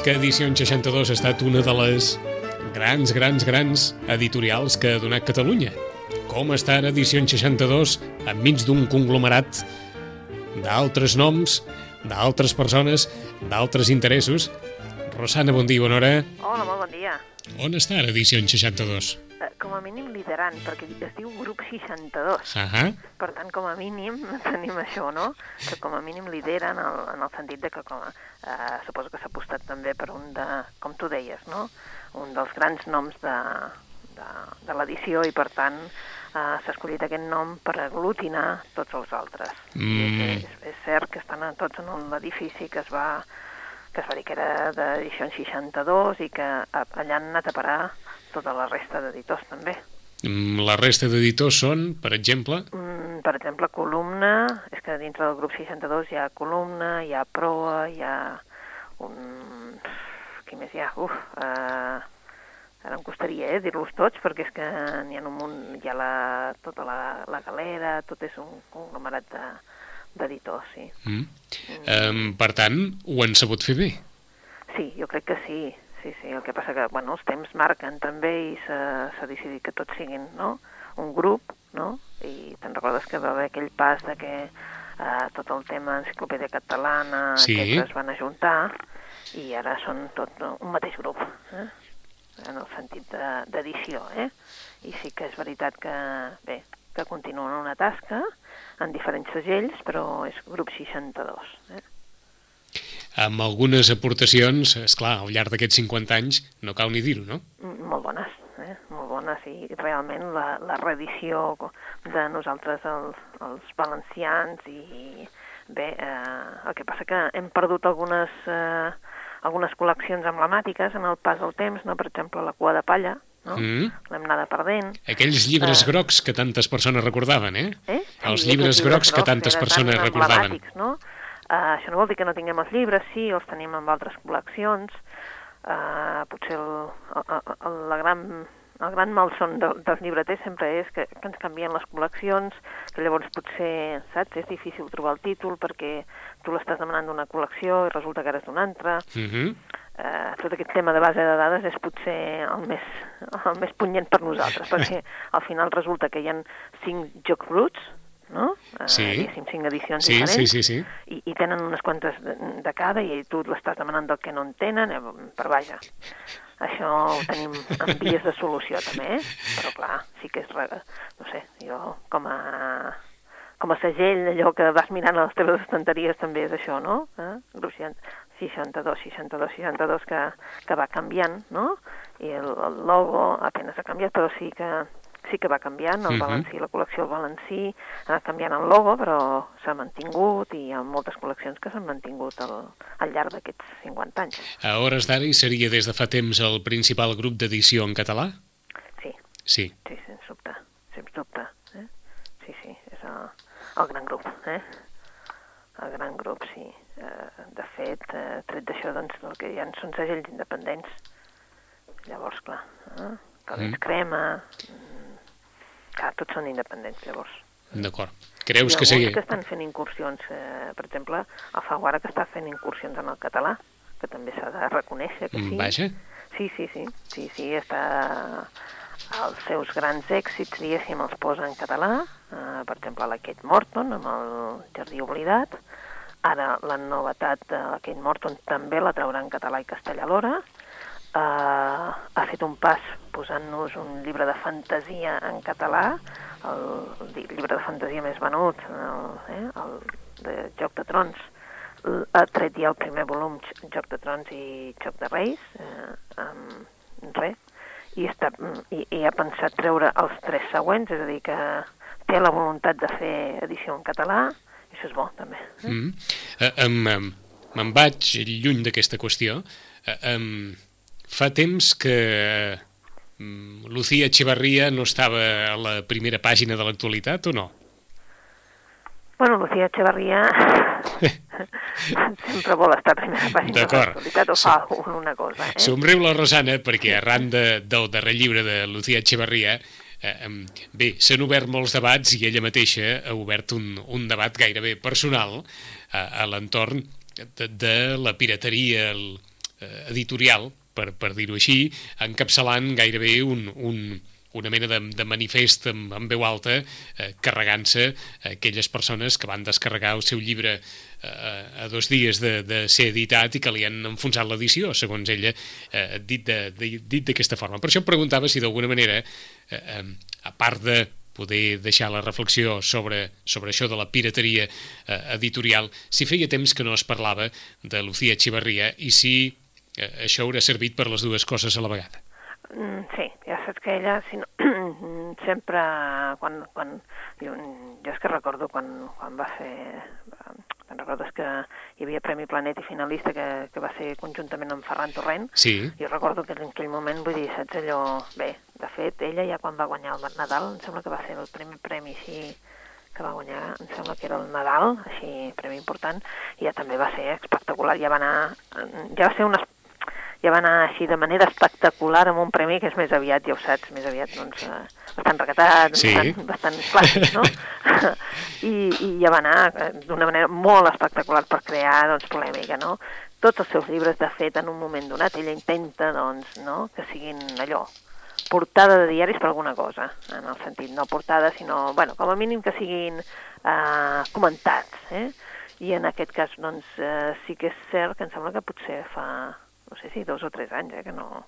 és que Edició 62 ha estat una de les grans, grans, grans editorials que ha donat Catalunya. Com està ara Edició 62 enmig d'un conglomerat d'altres noms, d'altres persones, d'altres interessos. Rosana, bon dia, bona hora. Hola, molt bon dia. On està ara Edició 62? Com a mínim liderant, perquè es diu grup 62. Ahà. Per tant, com a mínim tenim això, no? Que com a mínim lideren en el, en el sentit de que com a, eh, suposo que s'ha apostat també per un de, com tu deies, no? Un dels grans noms de, de, de l'edició i per tant eh, s'ha escollit aquest nom per aglutinar tots els altres. Mm. És, és cert que estan tots en un edifici que es va que es va dir que era d'edició 62 i que allà han anat a parar tota la resta d'editors també. Mm, La resta d'editors són, per exemple... Mm, per exemple, columna, és que dintre del grup 62 hi ha columna, hi ha proa, hi ha un... Qui més hi ha? Uf, eh, ara em costaria eh, dir-los tots, perquè és que n'hi ha un munt, hi ha la, tota la, la galera, tot és un conglomerat de, d'editors, sí. Mm. Um, per tant, ho han sabut fer bé. Sí, jo crec que sí, sí, sí. El que passa que, bueno, els temps marquen també i s'ha decidit que tots siguin, no?, un grup, no?, i te'n recordes que va haver aquell pas de que eh, tot el tema enciclopèdia catalana, Sí. aquests es van ajuntar i ara són tot no, un mateix grup, eh? en el sentit de- d'edició, eh? I sí que és veritat que, bé, que continuen una tasca en diferents segells, però és grup 62, eh? Amb algunes aportacions, és clar, al llarg d'aquests 50 anys, no cal ni dir-ho, no? Mm, molt bones, eh? molt bones i realment la, la reedició de nosaltres els, els valencians i bé, eh, el que passa que hem perdut algunes, eh, algunes col·leccions emblemàtiques en el pas del temps, no? per exemple la cua de palla, no? Mm. l'hem anada perdent. Aquells llibres Eh. grocs que tantes persones recordaven, eh? Eh? Els Sí, llibres aquests grocs que tantes persones tan recordaven. No? Uh, això no vol dir que no tinguem els llibres, sí, els tenim en altres col·leccions. Uh, potser el, el, el, la gran, el gran malson de, dels llibreters sempre és que, que ens canvien les col·leccions, que llavors potser, saps, és difícil trobar el títol perquè tu l'estàs demanant d'una col·lecció i resulta que eres d'una altra. Mm -hmm. Eh, tot aquest tema de base de dades és potser el més, el més punyent per nosaltres, perquè al final resulta que hi ha cinc jocs bruts, Sí. diguéssim, cinc edicions Sí, diferents, sí, sí, sí. I, i tenen unes quantes de, de cada i tu l'estàs demanant del que no en tenen, eh, però vaja, això ho tenim en vies de solució també, eh? però clar, sí que és, no sé, jo com a com a segell, allò que vas mirant a les teves estanteries també és això, no? Eh? Grup 62, 62, 62, que, que va canviant, no? I el, el logo apenas ha canviat, però sí que sí que va canviant, el Mhm. valencí, la col·lecció del valencí ha anat canviant el logo, però s'ha mantingut i hi ha moltes col·leccions que s'han mantingut al, al llarg d'aquests 50 anys. A hores d'ara seria des de fa temps el principal grup d'edició en català? Sí, Sí. sí, sens dubte, sens dubte. Eh? Sí, sí, és el, el gran grup, eh? El gran grup, sí. Eh, de fet, eh, tret d'això, doncs, el que hi ha són segells independents. Llavors, clar, eh? Calés Mm. Crema... Clar, tots són independents, llavors. D'acord. Creus que sigui... que estan fent incursions, eh, per exemple, el Faguara que està fent incursions en el català, que també s'ha de reconèixer que sí. Mm, Vaja. Sí, sí, sí, sí, sí, està... Els seus grans èxits, diguéssim, els posa en català, eh, per exemple, la Kate Morton, amb el Jardí Oblidat, ara la novetat de la Kate Morton també la traurà en català i castellà alhora, eh, ha fet un pas posant-nos un llibre de fantasia en català, el, lli- llibre de fantasia més venut, el, eh, el de Joc de Trons, ha tret ja el primer volum, Joc de Trons i Joc de Reis, eh, amb res, i, està, i, i ha pensat treure els tres següents, és a dir, que té la voluntat de fer edició en català, i això és bo, també. Mm. Eh, em, em, Me'n vaig lluny d'aquesta qüestió. eh, um, fa temps que um, Lucía Echevarría no estava a la primera pàgina de l'actualitat o no? Bueno, Lucía Echevarría sempre vol estar a primera pàgina de l'actualitat o fa una cosa. Eh? Somriu la Rosana perquè arran de, del darrer llibre de Lucía Echevarría eh, bé, s'han obert molts debats i ella mateixa ha obert un, un debat gairebé personal a, a l'entorn de, de la pirateria eh, editorial, per, per dir-ho així, encapçalant gairebé un, un, una mena de, de manifest amb, amb veu alta eh, carregant-se aquelles persones que van descarregar el seu llibre eh, a dos dies de, de ser editat i que li han enfonsat l'edició, segons ella, eh, dit d'aquesta forma. Per això em preguntava si d'alguna manera, eh, eh, a part de poder deixar la reflexió sobre, sobre això de la pirateria eh, editorial, si feia temps que no es parlava de Lucía Echevarría i si eh, això haurà servit per les dues coses a la vegada. Mm, sí, ja saps que ella si no, sempre, quan, quan jo, jo és que recordo quan, quan va fer, te'n recordes que hi havia Premi Planet i finalista que, que va ser conjuntament amb Ferran Torrent? Sí. Jo recordo que en aquell moment, vull dir, saps allò... Bé, de fet, ella ja quan va guanyar el Nadal, em sembla que va ser el primer premi així que va guanyar, em sembla que era el Nadal, així, premi important, i ja també va ser espectacular, ja va anar... Ja va ser una ja va anar així de manera espectacular amb un premi que és més aviat, ja ho saps, més aviat doncs, eh, bastant recatat, sí. bastant, bastant clàssic, no? I, I ja va anar eh, d'una manera molt espectacular per crear doncs, polèmica, no? Tots els seus llibres, de fet, en un moment donat, ella intenta doncs, no? que siguin allò, portada de diaris per alguna cosa, en el sentit, no portada, sinó, bueno, com a mínim que siguin eh, comentats, eh? I en aquest cas, doncs, eh, sí que és cert que em sembla que potser fa no sé si dos o tres anys, eh, que no,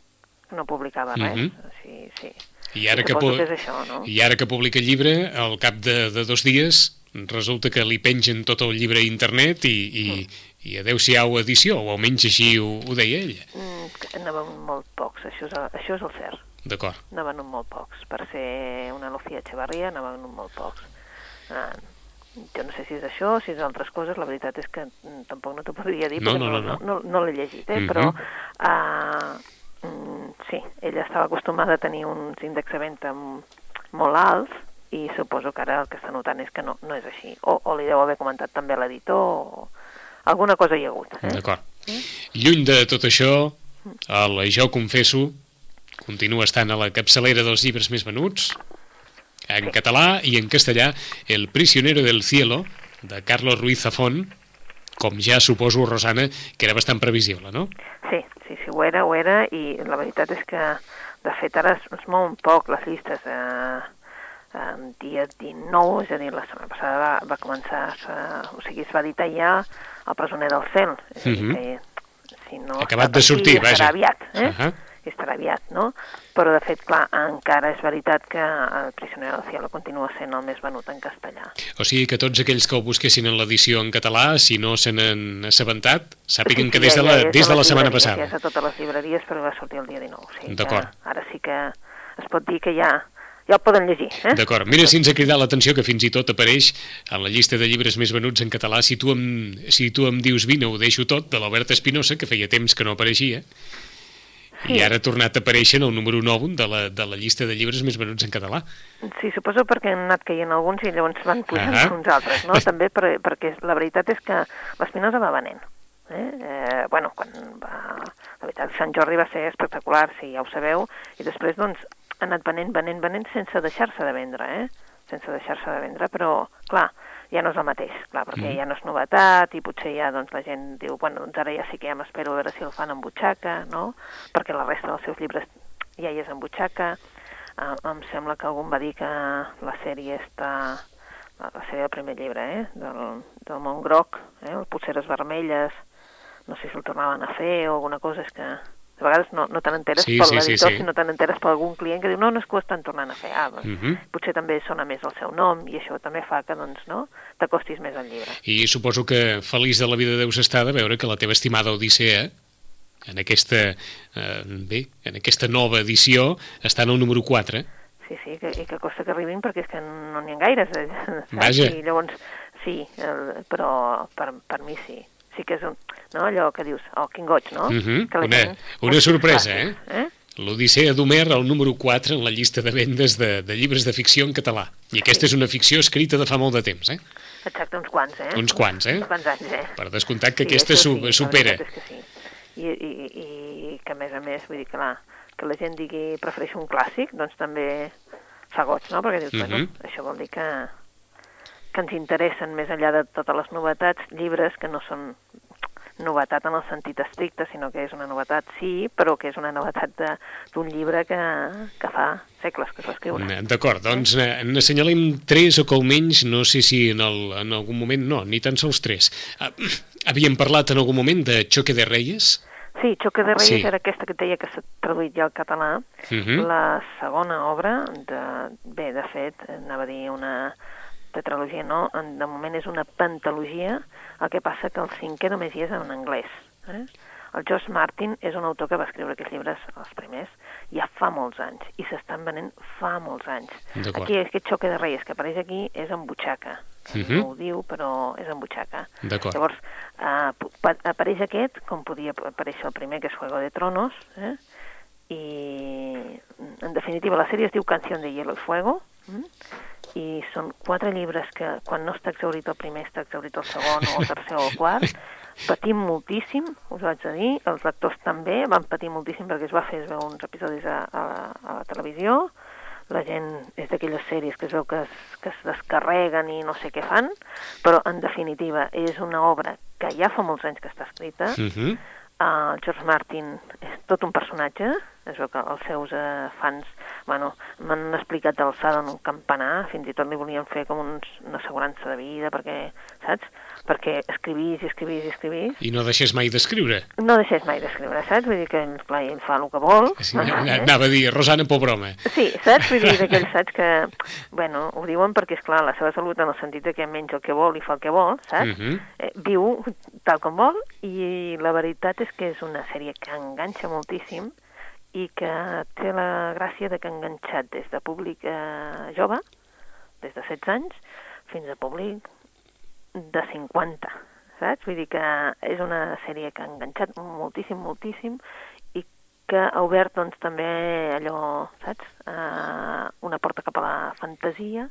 no publicava res. Mm -hmm. sí, sí. I ara, que, que, això, no? I ara que publica el llibre, al cap de, de dos dies, resulta que li pengen tot el llibre a internet i, i, mm. i adeu-siau edició, o almenys així ho, ho deia ella. Mm, anaven molt pocs, això és, això és el cert. D'acord. Anaven molt pocs. Per ser una Lucía Echevarria, anaven molt pocs. Ah, jo no sé si és això, si és altres coses, la veritat és que mm, tampoc no t'ho podria dir, no, perquè no, no, no, no, no, no l'he llegit, eh? Mm -hmm. però uh, sí, ella estava acostumada a tenir uns índexs de venda molt alts i suposo que ara el que està notant és que no, no és així. O, o li deu haver comentat també a l'editor, o alguna cosa hi ha hagut. Eh? D'acord. Mm? Lluny de tot això, el Jo Confesso continua estant a la capçalera dels llibres més venuts, en català i en castellà El prisionero del cielo, de Carlos Ruiz Zafón, com ja suposo, Rosana, que era bastant previsible, no? Sí, sí, sí, ho era, ho era, i la veritat és que, de fet, ara es, es mouen poc les llistes. Eh, en dia 19, és a dir, la setmana passada va, va començar, a, o sigui, es va editar ja El presoner del cel, és a dir, uh -huh. que si no... Acabat de sortir, vaja. aviat, eh? Uh -huh i estarà aviat, no? Però, de fet, clar, encara és veritat que el Prisioner del Cielo continua sent el més venut en castellà. O sigui que tots aquells que ho busquessin en l'edició en català, si no se n'han assabentat, sàpiguen sí, sí, que des de la, ja, des de la setmana passada. Ja és a totes les llibreries, però va sortir el dia 19. Sí, D'acord. Ara sí que es pot dir que ja ja el poden llegir. Eh? D'acord. Mira si ens ha cridat l'atenció que fins i tot apareix en la llista de llibres més venuts en català. Si tu em, si tu em dius vine, ho deixo tot, de l'Albert Espinosa, que feia temps que no apareixia, Sí. I ara ha tornat a aparèixer en el número 9 de la, de la llista de llibres més venuts en català. Sí, suposo perquè han anat caient alguns i llavors van pujant ah uns altres, no? També per, perquè la veritat és que l'Espinosa va venent. Eh? Eh, bueno, quan va... La veritat, Sant Jordi va ser espectacular, sí, ja ho sabeu, i després, doncs, ha anat venent, venent, venent sense deixar-se de vendre, eh? Sense deixar-se de vendre, però, clar, ja no és el mateix, clar, perquè mm. ja no és novetat i potser ja doncs, la gent diu, bueno, doncs ara ja sí que ja m'espero a veure si el fan en butxaca, no? Perquè la resta dels seus llibres ja hi és en butxaca. Uh, em sembla que algú va dir que la sèrie està la sèrie del primer llibre, eh? del, del Montgroc, eh? el Potseres Vermelles, no sé si el tornaven a fer o alguna cosa, és que de vegades no, no te n'enteres sí, per sí, l'editor, sí, sí. sinó te n'enteres per algun client que diu no, no és que ho estan tornant a fer, ah, doncs, uh Mhm. -huh. potser també sona més el seu nom i això també fa que doncs, no, t'acostis més al llibre. I suposo que feliç de la vida deus estar de veure que la teva estimada Odissea en aquesta, eh, bé, en aquesta nova edició està en el número 4. Sí, sí, que, i que costa que arribin perquè és que no n'hi ha gaires. Eh? Saps? Vaja. I llavors, sí, el, però per, per mi sí. Sí que és un, no, allò que dius, oh, quin goig, no? Mhm, Que la una- gent una sorpresa, faci, eh? L'Odissea d'Homer, el número 4 en la llista de vendes de, de llibres de ficció en català. I aquesta és una ficció escrita de fa molt de temps, eh? Exacte, uns quants, eh? Uns quants, eh? Uns quants anys, eh? Per descomptat que Sí, aquesta su sí, supera. és que sí. I, i, I que, a més a més, vull dir que, la, que la gent digui prefereixo un clàssic, doncs també fa goig, no? Perquè dius, bueno, Mhm. això vol dir que, que ens interessen més enllà de totes les novetats, llibres que no són novetat en el sentit estricte, sinó que és una novetat, sí, però que és una novetat de- d'un llibre que, que fa segles que es va escriure. Mm, D'acord, doncs eh, n'assenyalem tres o que almenys, no sé si en, el, en algun moment, no, ni tan sols tres. Ah, Havíem parlat en algun moment de Choque de Reyes? Sí, Xoque de Reyes Sí. era aquesta que deia que s'ha traduït ja al català. Mhm. La segona obra, de, bé, de fet, anava a dir una tetralogia, no, en- de moment és una pentalogia, el que passa que el cinquè només hi és en anglès. Eh? El George Martin és un autor que va escriure aquests llibres, els primers, ja fa molts anys, i s'estan venent fa molts anys. Aquí, aquest xoque de Reyes que apareix aquí és en butxaca. Mhm. No ho diu, però és en butxaca. Llavors, uh, apareix aquest, com podia aparèixer el primer, que és Juego de Tronos, eh? i en definitiva la sèrie es diu Canción de Hielo y Fuego, mm? i són quatre llibres que quan no està exaurit el primer està exaurit el segon o el tercer o el quart, patim moltíssim, us ho haig de dir, els lectors també van patir moltíssim perquè es va fer es veu uns episodis a, a, a la televisió, la gent és d'aquelles sèries que es veu que es, que es descarreguen i no sé què fan, però en definitiva és una obra que ja fa molts anys que està escrita, Mhm. El George Martin és tot un personatge, es veu que els seus eh, fans bueno, m'han explicat d'alçada en un campanar, fins i tot li volien fer com uns, una assegurança de vida, perquè, saps? Perquè escrivís i escrivís i escrivís. I no deixés mai d'escriure. No deixés mai d'escriure, saps? Vull dir que, clar, ell fa el que vol. Sí, anava a dir, Rosana, por broma. Sí, saps? Vull dir d'aquells, saps, que, bueno, ho diuen perquè, és clar la seva salut en el sentit que menja el que vol i fa el que vol, saps? Mhm. eh, viu tal com vol i la veritat és que és una sèrie que enganxa moltíssim i que té la gràcia de que ha enganxat des de públic eh, jove, des de 16 anys, fins a públic de 50, saps? Vull dir que és una sèrie que ha enganxat moltíssim, moltíssim i que ha obert doncs també allò, saps? Uh, una porta cap a la fantasia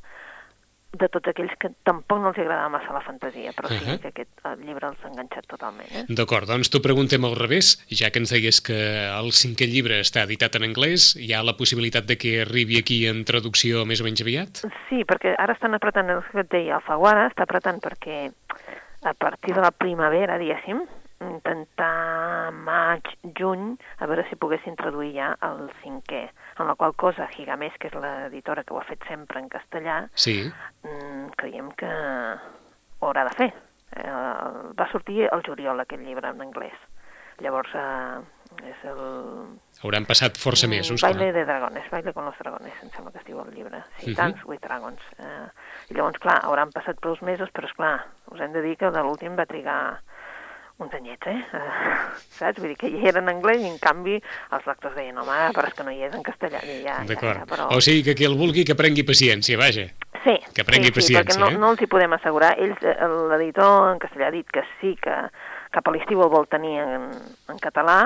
de tots aquells que tampoc no els agradava massa la fantasia, però sí Ahà. que aquest llibre els ha enganxat totalment. Eh? D'acord, doncs t'ho preguntem al revés, ja que ens deies que el cinquè llibre està editat en anglès, hi ha la possibilitat de que arribi aquí en traducció més o menys aviat? Sí, perquè ara estan apretant, el que et deia, Alfaguara està apretant perquè a partir de la primavera, diguéssim, intentar maig, juny, a veure si poguessin traduir ja el cinquè. En la qual cosa, Gigamés, que és l'editora que ho ha fet sempre en castellà, Sí. mm, creiem que ho haurà de fer. Eh, va sortir el juliol aquest llibre en anglès. Llavors, eh, és el... Hauran passat força Mm, mesos. Baile clar. de dragones, Baile con los dragones, em sembla que es diu el llibre. Sí, Mhm. Dance with Dragons. Eh, I llavors, clar, hauran passat prou mesos, però, és clar, us hem de dir que de l'últim va trigar uns anyets, eh? eh? Saps? Vull dir que ja era en anglès i, en canvi, els lectors deien, home, però és que no hi és en castellà. I ja, ja, D'acord. ja, però... O sigui que qui el vulgui que prengui paciència, vaja. Sí, Que prengui sí, sí, paciència, perquè no, eh? no els hi podem assegurar. Ells, eh, l'editor en castellà ha dit que sí, que cap a l'estiu el vol tenir en, en català,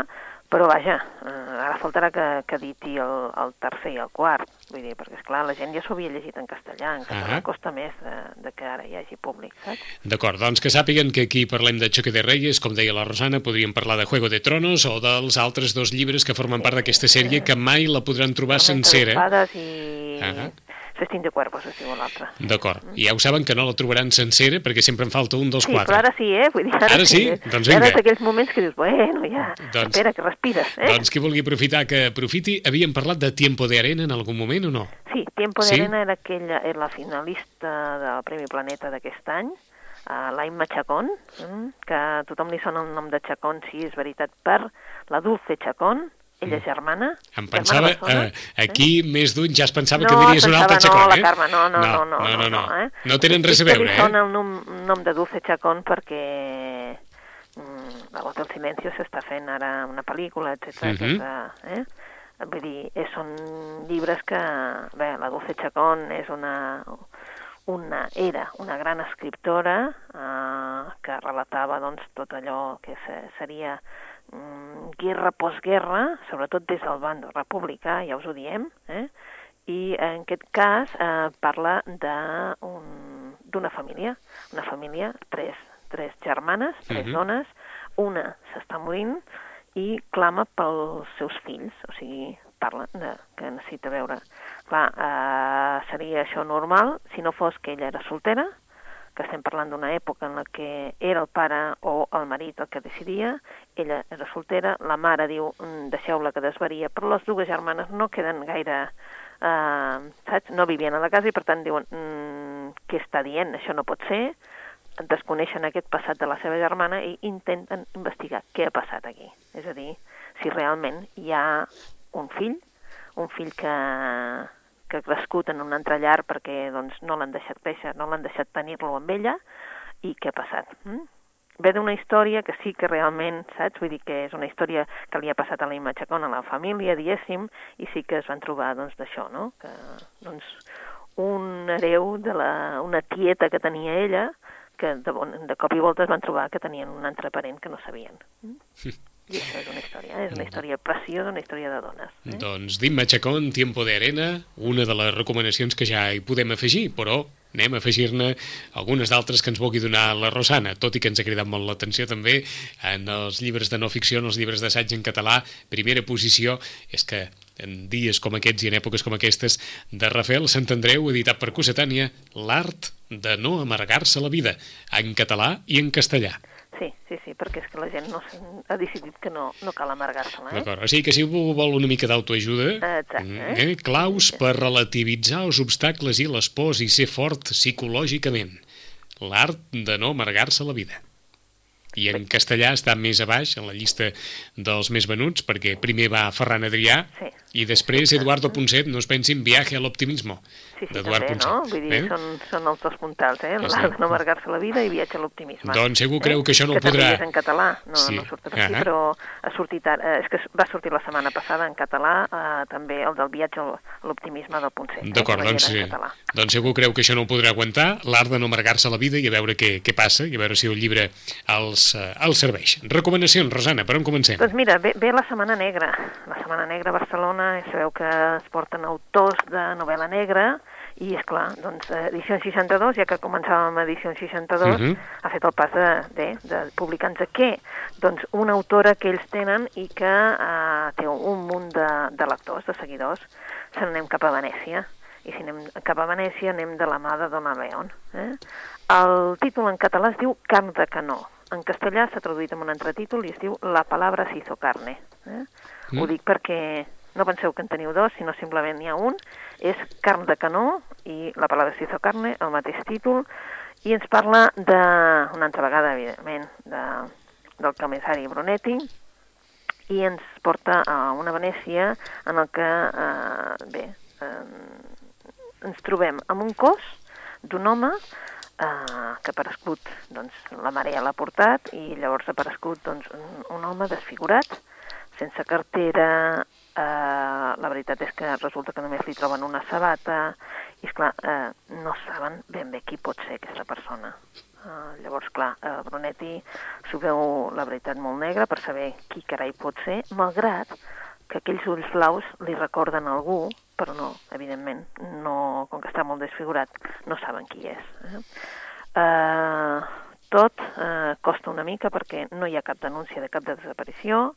però vaja, eh, ara faltarà que, que editi el, el tercer i el quart, vull dir, perquè, és clar la gent ja s'ho havia llegit en castellà, en català Ah. costa més de, de que ara hi hagi públic, saps? D'acord, doncs que sàpiguen que aquí parlem de Choque de Reyes, com deia la Rosana, podríem parlar de Juego de Tronos o dels altres dos llibres que formen part d'aquesta sèrie que mai la podran trobar sencera. i Ah. Festín de Cuervos, es diu l'altre. D'acord, i ja ho saben que no la trobaran sencera perquè sempre en falta un dels Sí, quatre. però ara sí, eh? Vull dir, ara, Ara sí? eh? Doncs Ara vinga. és aquells moments que dius, bueno, ja, Doncs- espera, que respires, eh? Doncs qui vulgui aprofitar que aprofiti, havíem parlat de Tiempo de Arena en algun moment o no? Sí, Tiempo de Sí? Arena era, aquella, era la finalista del Premi Planeta d'aquest any, uh, l'Aimma Chacón, mm, que a tothom li sona el nom de Chacón, sí, és veritat, per la Dulce Chacón, ella és germana. Em germana pensava, bessona, eh, aquí més d'un ja es pensava no, que diries una altra pensava, Chacón, no, eh? Carme, no, no, no, no, no, no, no. eh? no tenen res a veure, eh? sona el nom, nom de Dulce Chacón perquè mm, La voz del silencio s'està fent ara una pel·lícula, etc. Mhm. etcètera, eh? Vull dir, eh, són llibres que... Bé, la Dulce Chacón és una, una, era una gran escriptora eh, que relatava doncs, tot allò que seria guerra postguerra, sobretot des del bando republicà, ja us ho diem, eh? i en aquest cas eh, parla d'una un, família, una família, tres, tres germanes, tres uh. -huh. dones, una s'està morint i clama pels seus fills, o sigui, parla de, que necessita veure. Clar, eh, seria això normal si no fos que ella era soltera, que estem parlant d'una època en la que era el pare o el marit el que decidia, ella era soltera, la mare diu mm, deixeu-la que desvaria, però les dues germanes no queden gaire eh, saps? No vivien a la casa i per tant diuen mm, què està dient? Això no pot ser. Desconeixen aquest passat de la seva germana i intenten investigar què ha passat aquí. És a dir, si realment hi ha un fill, un fill que, que ha crescut en un altre llar perquè doncs, no l'han deixat créixer, no l'han deixat tenir-lo amb ella, i què ha passat. Mm? ve d'una història que sí que realment, saps? Vull dir que és una història que li ha passat a la Imatxacón, a la família, diguéssim, i sí que es van trobar, doncs, d'això, no? Que, doncs, un hereu de la, una tieta que tenia ella, que de, bon, de cop i volta es van trobar que tenien un altre parent que no sabien. Sí. I això és una història, és una història preciosa, una història de dones. Eh? Doncs Dimma Chacón, Tiempo de Arena, una de les recomanacions que ja hi podem afegir, però anem a afegir-ne algunes d'altres que ens vulgui donar la Rosana, tot i que ens ha cridat molt l'atenció també en els llibres de no ficció, en els llibres d'assaig en català, primera posició és que en dies com aquests i en èpoques com aquestes de Rafael Sant Andreu, editat per Cossetània, l'art de no amargar-se la vida, en català i en castellà. Sí, sí, sí, perquè és que la gent no ha decidit que no, no cal amargar-se-la. Eh? D'acord, o sigui que si algú vol una mica d'autoajuda, eh? eh? claus per relativitzar els obstacles i les pors i ser fort psicològicament. L'art de no amargar-se la vida. I en castellà està més a baix, en la llista dels més venuts, perquè primer va Ferran Adrià, sí i després Eduardo Ponset, no es pensin, Viaje a l'optimismo, sí, sí, d'Eduard Ponset. No? Vull dir, eh? són, són els dos puntals, eh? L'art de no amargar-se la vida i Viatge a l'optimisme. Doncs segur creu eh? que això no que ho podrà... Que en català, no, sí. no surt aquí, uh -huh. però ha sortit ara, eh, és que va sortir la setmana passada en català, eh, també el del Viatge a l'optimisme del Ponset. Eh? D'acord, eh? doncs, sí. doncs segur creu que això no ho podrà aguantar, l'art de no amargar-se la vida i a veure què, què passa i a veure si el llibre els, eh, els serveix. Recomanacions, Rosana, per on comencem? Doncs mira, ve, ve la Setmana Negra, la Setmana Negra a Barcelona, sabeu que es porten autors de novel·la negra, i, és clar, doncs, edició 62, ja que començàvem edició 62, uh -huh. ha fet el pas de, de, de publicar-nos què? Doncs una autora que ells tenen i que eh, té un munt de, de lectors, de seguidors. Se n'anem cap a Venècia. I si anem cap a Venècia anem de la mà de Dona León. Eh? El títol en català es diu Carn de canó. En castellà s'ha traduït amb un altre títol i es diu La palabra se hizo carne. Eh? Mm. Ho dic perquè no penseu que en teniu dos, sinó simplement n'hi ha un, és Carn de Canó i la paraula de Cizo Carne, el mateix títol, i ens parla de, una altra vegada, evidentment, de, del comissari Brunetti, i ens porta a una Venècia en el que, eh, bé, eh, ens trobem amb un cos d'un home eh, que ha aparegut, doncs, la marea l'ha portat i llavors ha aparegut doncs, un, un home desfigurat, sense cartera, eh, la veritat és que resulta que només li troben una sabata i, esclar, eh, no saben ben bé qui pot ser aquesta persona. Uh, llavors, clar, uh, Brunetti s'ho veu, la veritat, molt negra per saber qui carai pot ser, malgrat que aquells ulls blaus li recorden algú, però no, evidentment, no, com que està molt desfigurat, no saben qui és. Eh? Uh, tot uh, costa una mica perquè no hi ha cap denúncia de cap desaparició,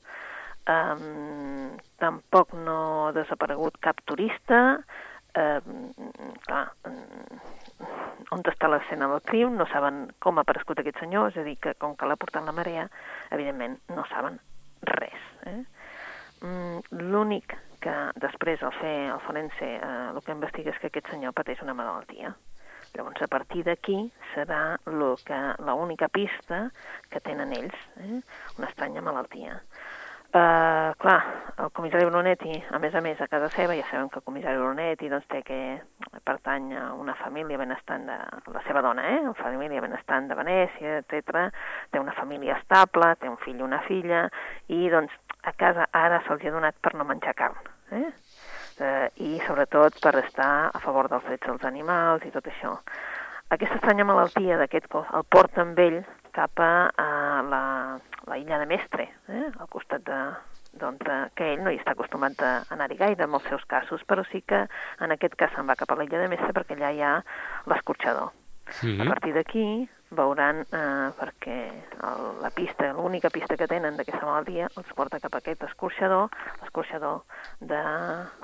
Um, tampoc no ha desaparegut cap turista. Um, clar, um, on està l'escena del crim, no saben com ha aparegut aquest senyor, és a dir, que com que l'ha portat la marea, evidentment no saben res. Eh? Um, L'únic que després al fer el forense eh, el que investiga és que aquest senyor pateix una malaltia. Llavors, a partir d'aquí serà l'única pista que tenen ells, eh? una estranya malaltia. Uh, clar, el comissari Brunetti, a més a més, a casa seva, ja sabem que el comissari Brunetti doncs, té que pertany a una família benestant de la seva dona, eh? una família benestant de Venècia, etc. Té una família estable, té un fill i una filla, i doncs a casa ara se'ls ha donat per no menjar carn. Eh? Uh, I sobretot per estar a favor dels drets dels animals i tot això. aquesta estranya malaltia d'aquest cos el porta amb ell cap a, a la, la illa de Mestre, eh? al costat de, doncs, que ell no hi està acostumat a anar-hi gaire en els seus casos, però sí que en aquest cas se'n va cap a l'illa de Mestre perquè allà hi ha l'escorxador. -hmm. A partir d'aquí veuran, eh, perquè el, la pista, l'única pista que tenen d'aquesta malaltia els porta cap a aquest escorxador, l'escorxador de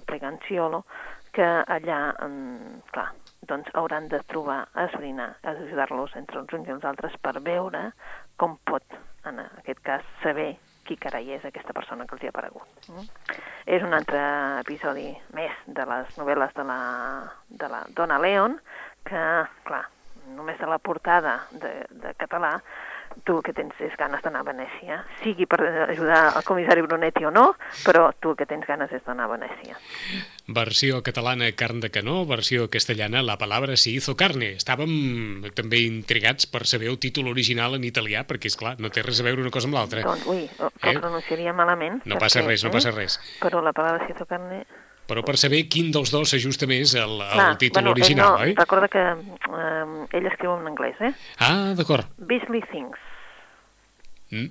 Preganciolo, que allà, en, clar, doncs hauran de trobar, esbrinar, ajudar-los entre uns uns i els altres per veure com pot, en aquest cas, saber qui carai és aquesta persona que els hi ha aparegut. Mm? És un altre episodi més de les novel·les de la, de la Dona Leon, que, clar, només de la portada de, de català, tu el que tens és ganes d'anar a Venècia, sigui per ajudar al comissari Brunetti o no, però tu el que tens ganes és d'anar a Venècia. Versió catalana carn de canó, versió castellana la palabra si hizo carne. Estàvem també intrigats per saber el títol original en italià, perquè, és clar no té res a veure una cosa amb l'altra. Doncs, ui, ho, eh? pronunciaria malament. No perquè, passa res, no passa eh? res. Però la palabra si hizo carne però per saber quin dels dos s'ajusta més al, al Clar, títol bueno, original, no, oi? Recorda que eh, ell escriu en anglès, eh? Ah, d'acord. Beasley Things. Mm.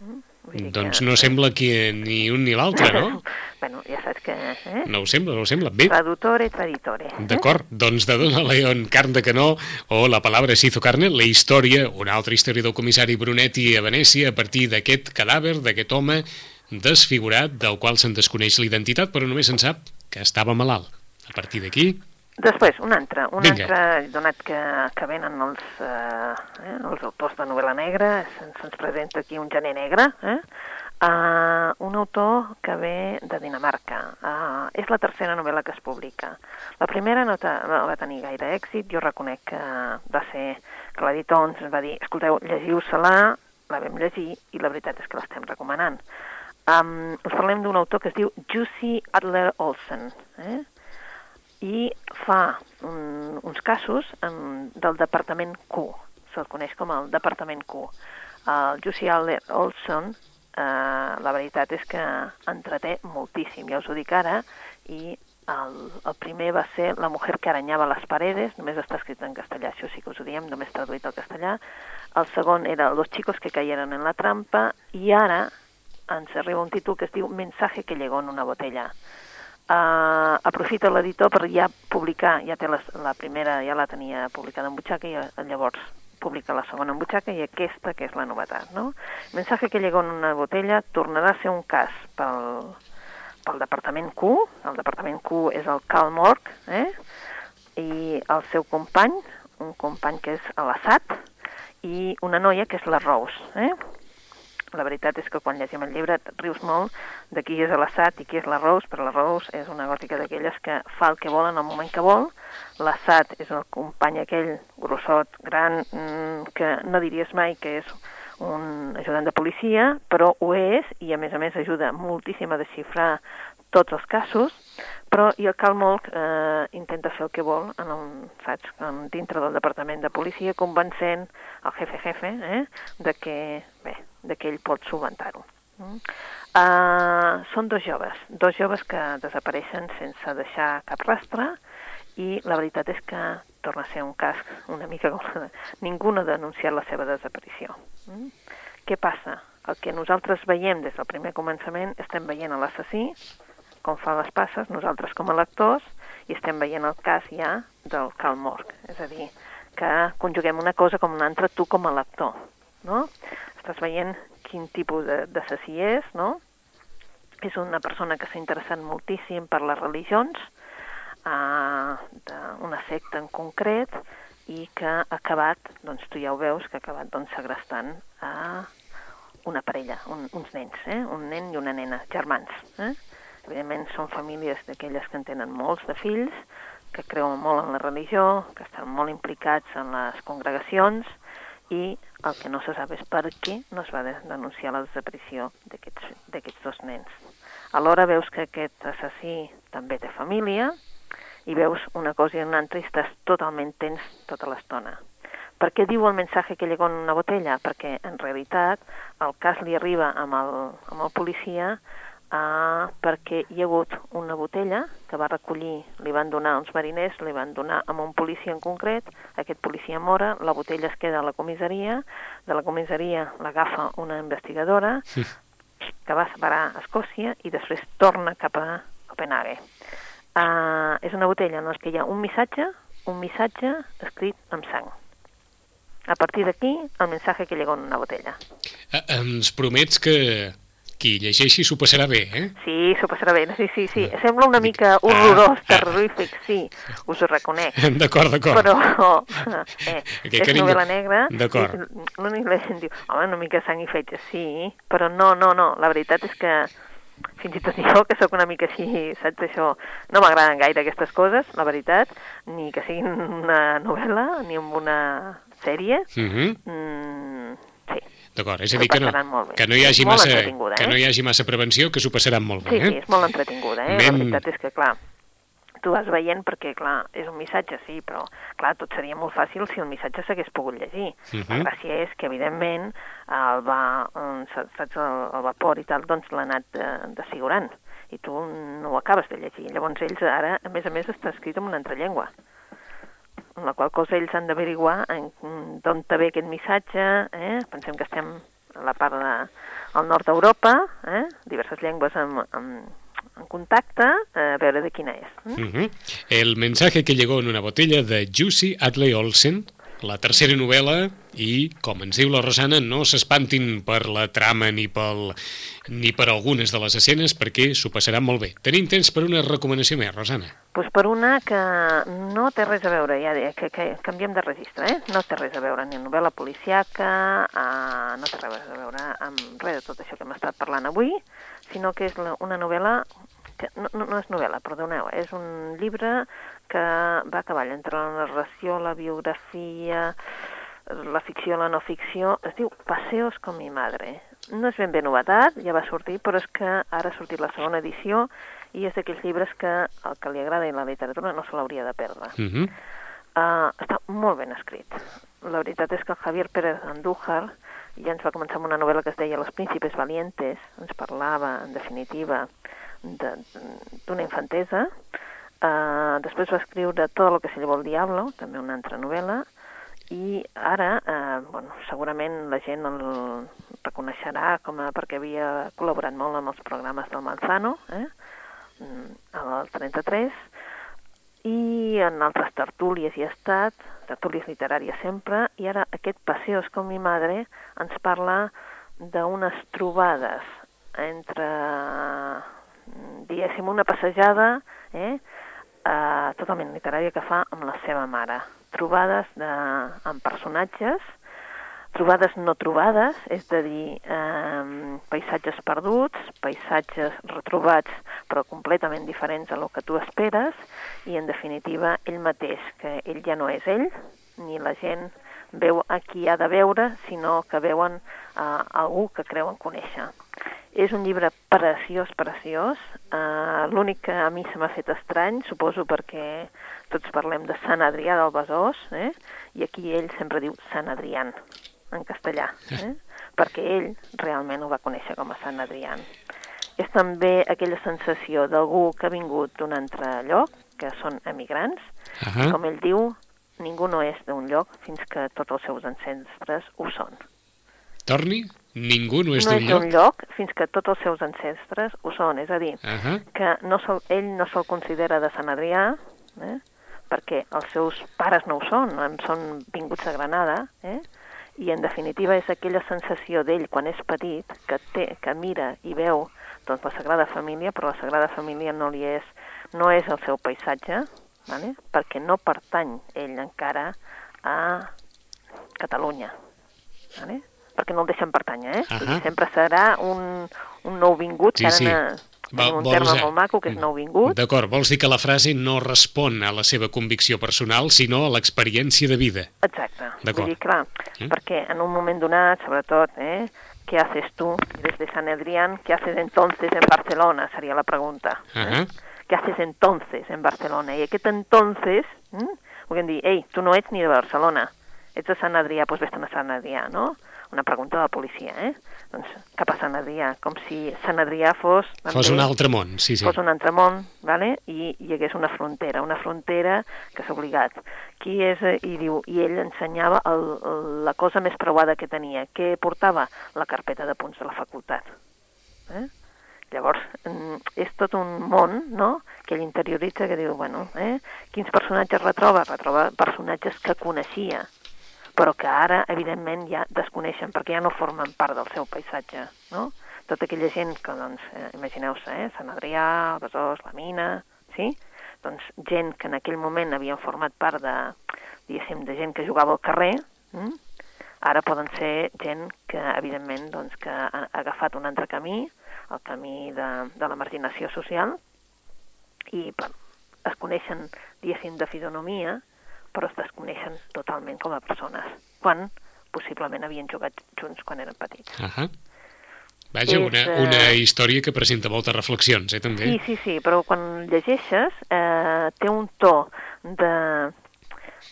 Mm? Doncs que... no sembla que ni un ni l'altre, no? bueno, ja saps que... Eh? No ho sembla, no ho sembla. Bé. Tradutore, traditore. Eh? D'acord, doncs de Dona León, carn de canó, o la palabra Sizo Carne, la història, una altra història del comissari Brunetti a Venècia a partir d'aquest cadàver, d'aquest home desfigurat, del qual se'n desconeix l'identitat, però només se'n sap que estava malalt. A partir d'aquí... Després, un altre, un Vinga. altre, donat que, que venen els, eh, eh, els autors de novel·la negra, se'ns se presenta aquí un gener negre, eh? Uh, un autor que ve de Dinamarca. Uh, és la tercera novel·la que es publica. La primera no, no va tenir gaire èxit, jo reconec que va ser que l'editor ens va dir, escolteu, llegiu-se-la, la vam llegir i la veritat és que l'estem recomanant. Um, us parlem d'un autor que es diu Jussi Adler Olsen, eh? i fa un, uns casos en, del departament Q, se'l coneix com el departament Q. El Jussi Adler Olsen, eh, la veritat és que entreté moltíssim, ja us ho dic ara, i el, el primer va ser La mujer que arañava les paredes, només està escrit en castellà, això sí que us ho diem, només traduït al castellà. El segon era Los chicos que cayeron en la trampa, i ara ens arriba un títol que es diu Mensaje que llegó en una botella. Uh, aprofita l'editor per ja publicar, ja té la, la primera, ja la tenia publicada en butxaca i llavors publica la segona en butxaca i aquesta que és la novetat, no? Mensaje que llegó en una botella tornarà a ser un cas pel, pel departament Q, el departament Q és el Cal Morg, eh? i el seu company, un company que és l'Assat, i una noia que és la Rose, eh? La veritat és que quan llegim el llibre rius molt de qui és l'Assad i qui és la Rose, però la Rose és una gòtica d'aquelles que fa el que vol en el moment que vol. L'Assad és el company aquell grossot, gran, mm, que no diries mai que és un ajudant de policia, però ho és i a més a més ajuda moltíssim a desxifrar tots els casos, però i el Cal Molc eh, intenta fer el que vol en un, saps, en, dintre del departament de policia, convencent el jefe jefe eh, de que, bé, de que ell pot solventar-ho. Uh, són dos joves, dos joves que desapareixen sense deixar cap rastre i la veritat és que torna a ser un cas una mica com ningú no ha denunciat la seva desaparició. Mm? Què passa? El que nosaltres veiem des del primer començament estem veient a l'assassí, com fa les passes, nosaltres com a lectors, i estem veient el cas ja del Cal Morg. És a dir, que conjuguem una cosa com una altra tu com a lector. No? Estàs veient quin tipus d'assassí és, no? És una persona que s'ha interessat moltíssim per les religions, eh, d'una secta en concret, i que ha acabat, doncs tu ja ho veus, que ha acabat doncs, segrestant a una parella, un, uns nens, eh? un nen i una nena, germans. Eh? Evidentment són famílies d'aquelles que en tenen molts de fills, que creuen molt en la religió, que estan molt implicats en les congregacions i el que no se sap és per què no es va denunciar la desaparició d'aquests dos nens. Alhora veus que aquest assassí també té família i veus una cosa i una altra i estàs totalment tens tota l'estona. Per què diu el missatge que llegó en una botella? Perquè en realitat el cas li arriba amb el, amb el policia uh, perquè hi ha hagut una botella que va recollir, li van donar uns mariners, li van donar amb un policia en concret, aquest policia mora, la botella es queda a la comissaria, de la comissaria l'agafa una investigadora, que va separar a Escòcia i després torna cap a Copenhague. Uh, és una botella en què hi ha un missatge, un missatge escrit amb sang. A partir d'aquí, el missatge que llegó en una botella. Eh, ens promets que qui llegeixi s'ho passarà bé, eh? Sí, s'ho passarà bé, sí, sí, sí. Sembla una mica horrorós, Ah, ah. terrorífic, sí, us ho reconec. D'acord, d'acord. Però eh, és carinyo. novel·la negra. D'acord. L'únic que la gent diu, home, una mica sang i fetge, sí, però no, no, no, la veritat és que fins i tot jo, que sóc una mica així, saps això, no m'agraden gaire aquestes coses, la veritat, ni que siguin una novel·la, ni amb una sèrie, Mhm. mm, sí, D'acord, és a dir que no, que no hi hagi massa, que eh? no hi hagi massa prevenció, que s'ho passaran molt bé, Sí, eh? sí, és molt entretinguda, eh? Men- La veritat és que, clar, tu vas veient perquè, clar, és un missatge, sí, però, clar, tot seria molt fàcil si el missatge s'hagués pogut llegir. Mhm. La gràcia és que, evidentment, el, va, eh, saps, el, el vapor i tal, doncs l'ha anat eh, desfigurant i tu no ho acabes de llegir. Llavors ells ara, a més a més, està escrit en una altra llengua en la qual cosa ells han d'averiguar d'on ve aquest missatge, eh? pensem que estem a la part de, al nord d'Europa, eh? diverses llengües en, en, en contacte, eh, a veure de quina és. Mm? Ujú. El mensaje que llegó en una botella de Jussi Adley Olsen, la tercera novel·la, i, com ens diu la Rosana, no s'espantin per la trama ni, pel, ni per algunes de les escenes, perquè s'ho passaran molt bé. Tenim temps per una recomanació més, Rosana. Pues per una que no té res a veure, ja diré, que, que canviem de registre, eh? no té res a veure ni novel·la policiaca, uh, no té res a veure amb res de tot això que hem estat parlant avui, sinó que és una novel·la que no, no, no és novel·la, perdoneu, és un llibre que va a cavall entre la narració, la biografia, la ficció, la no ficció, es diu Paseos con mi madre. No és ben bé novetat, ja va sortir, però és que ara ha sortit la segona edició i és d'aquells llibres que el que li agrada i la literatura no se l'hauria de perdre. Uh -huh. Uh, està molt ben escrit. La veritat és que el Javier Pérez Andújar ja ens va començar amb una novel·la que es deia Los príncipes valientes, ens parlava, en definitiva, de- d'una infantesa. Uh, després va escriure Todo lo que se llevó el diablo, també una altra novel·la, i ara, eh, bueno, segurament la gent el reconeixerà com a, perquè havia col·laborat molt amb els programes del Manzano, eh? Mm, al 33, i en altres tertúlies hi ha estat, tertúlies literàries sempre, i ara aquest Paseos con mi madre ens parla d'unes trobades entre, diguéssim, una passejada eh, eh, totalment literària que fa amb la seva mare. Trobades de, amb personatges, trobades no trobades, és a dir, eh, paisatges perduts, paisatges retrobats però completament diferents a lo que tu esperes i en definitiva ell mateix, que ell ja no és ell, ni la gent veu a qui ha de veure, sinó que veuen eh, algú que creuen conèixer. És un llibre preciós, preciós. Uh, L'únic que a mi se m'ha fet estrany, suposo perquè tots parlem de Sant Adrià del Besòs, eh? i aquí ell sempre diu Sant Adrián, en castellà, eh? perquè ell realment ho va conèixer com a Sant Adrián. És també aquella sensació d'algú que ha vingut d'un altre lloc, que són emigrants, Uh -huh. com ell diu, ningú no és d'un lloc fins que tots els seus ancestres ho són. Torni? Ningú no és no d'un és lloc? d'un lloc fins que tots els seus ancestres ho són, és a dir, Uh -huh. que no se'l, ell no se'l considera de Sant Adrià, eh? perquè els seus pares no ho són, em són vinguts a Granada, eh? i en definitiva és aquella sensació d'ell quan és petit, que, té, que mira i veu doncs, la Sagrada Família, però la Sagrada Família no li és, no és el seu paisatge, vale? perquè no pertany ell encara a Catalunya, vale? perquè no el deixen pertànyer, eh? Dir, Ahà. sempre serà un, un nouvingut, Sí, que ara sí. Va- un vols terme molt maco, que és nouvingut. D'acord, vols dir que la frase no respon a la seva convicció personal, sinó a l'experiència de vida. Exacte. Vull dir, clar, Mm. perquè en un moment donat, sobretot, eh, ¿qué haces tú desde San Adrián? ¿Qué haces entonces en Barcelona? Sería la pregunta. eh? Ahà. ¿Qué haces entonces en Barcelona? I aquest entonces, mm, volem dir, ei, tu no ets ni de Barcelona, ets de Sant Adrià, doncs vés-te'n a Sant Adrià, no? una pregunta de la policia, eh? Doncs cap a Sant Adrià, com si Sant Adrià fos... Fos un altre món, sí, sí. Fos un altre món, vale? I hi hagués una frontera, una frontera que s'ha obligat. Qui és, eh, i diu, i ell ensenyava el, el, la cosa més preuada que tenia. Què portava? La carpeta de punts de la facultat. Eh? Llavors, mm, és tot un món, no?, que ell interioritza, que diu, bueno, eh, quins personatges retroba? Retroba personatges que coneixia, però que ara, evidentment, ja desconeixen perquè ja no formen part del seu paisatge, no? Tota aquella gent que, doncs, eh, imagineu-se, eh, Sant Adrià, el Besòs, la Mina, sí? Doncs gent que en aquell moment havien format part de, diguéssim, de gent que jugava al carrer, hm? Ara poden ser gent que, evidentment, doncs, que ha agafat un altre camí, el camí de, de la marginació social, i es coneixen, diguéssim, de fisonomia, però es desconeixen totalment com a persones, quan possiblement havien jugat junts quan eren petits. Uh -huh. Vaja, és, una, eh, una història que presenta moltes reflexions, eh, també. Sí, sí, sí, però quan llegeixes eh, té un to de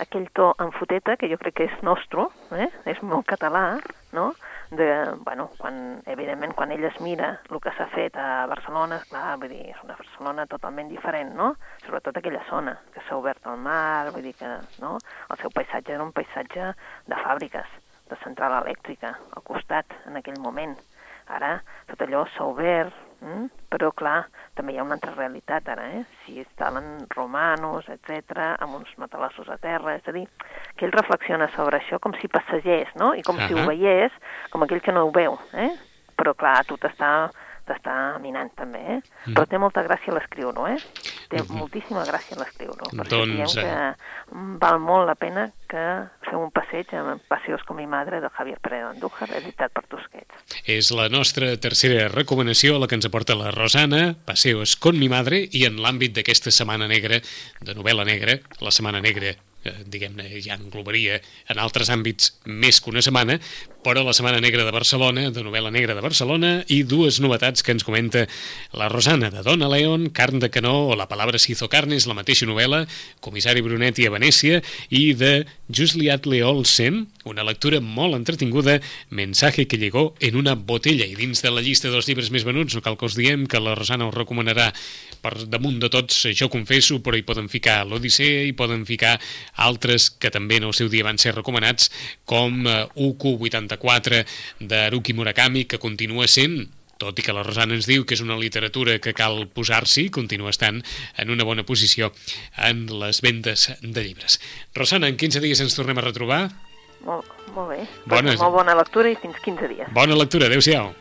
aquell to en foteta, que jo crec que és nostre, eh? és molt català, no? de, bueno, quan, evidentment, quan ell es mira el que s'ha fet a Barcelona, clar, vull dir, és una Barcelona totalment diferent, no? Sobretot aquella zona que s'ha obert al mar, vull dir que, no? El seu paisatge era un paisatge de fàbriques, de central elèctrica, al costat, en aquell moment. Ara, tot allò s'ha obert, hm? però, clar, també hi ha una altra realitat ara, eh? si instal·len romanos, etc amb uns matalassos a terra, és a dir, que ell reflexiona sobre això com si passegés, no? I com uh -huh. si ho veiés, com aquell que no ho veu, eh? Però clar, tu t'està t'està minant també, eh? Mm. Però té molta gràcia l'escriure, eh? Té mm -hmm. moltíssima gràcia l'escriure. Per doncs, això diem eh... que val molt la pena que feu un passeig amb Passeos con mi madre de Javier Pérez d'Andújar, editat per Tusquets. És la nostra tercera recomanació, la que ens aporta la Rosana, Passeos con mi madre, i en l'àmbit d'aquesta Setmana Negra, de novel·la negra, la Setmana Negra diguem-ne, ja englobaria en altres àmbits més que una setmana, però la Setmana Negra de Barcelona, de novel·la negra de Barcelona, i dues novetats que ens comenta la Rosana, de Dona León, Carn de Canó, o La palabra se hizo carnes, la mateixa novel·la, Comissari Brunetti a Venècia, i de Jusliat Leolsen, una lectura molt entretinguda, Mensaje que llegó en una botella, i dins de la llista dels llibres més venuts, no cal que us diem que la Rosana us recomanarà per damunt de tots, jo confesso, però hi poden ficar l'Odissea, hi poden ficar altres que també en el seu dia van ser recomanats, com Uku 84, 4 d'Haruki Murakami, que continua sent tot i que la Rosana ens diu que és una literatura que cal posar-s'hi, continua estant en una bona posició en les vendes de llibres. Rosana, en 15 dies ens tornem a retrobar? Molt, molt bé. Bona... Molt bona lectura i fins 15 dies. Bona lectura, adeu-siau.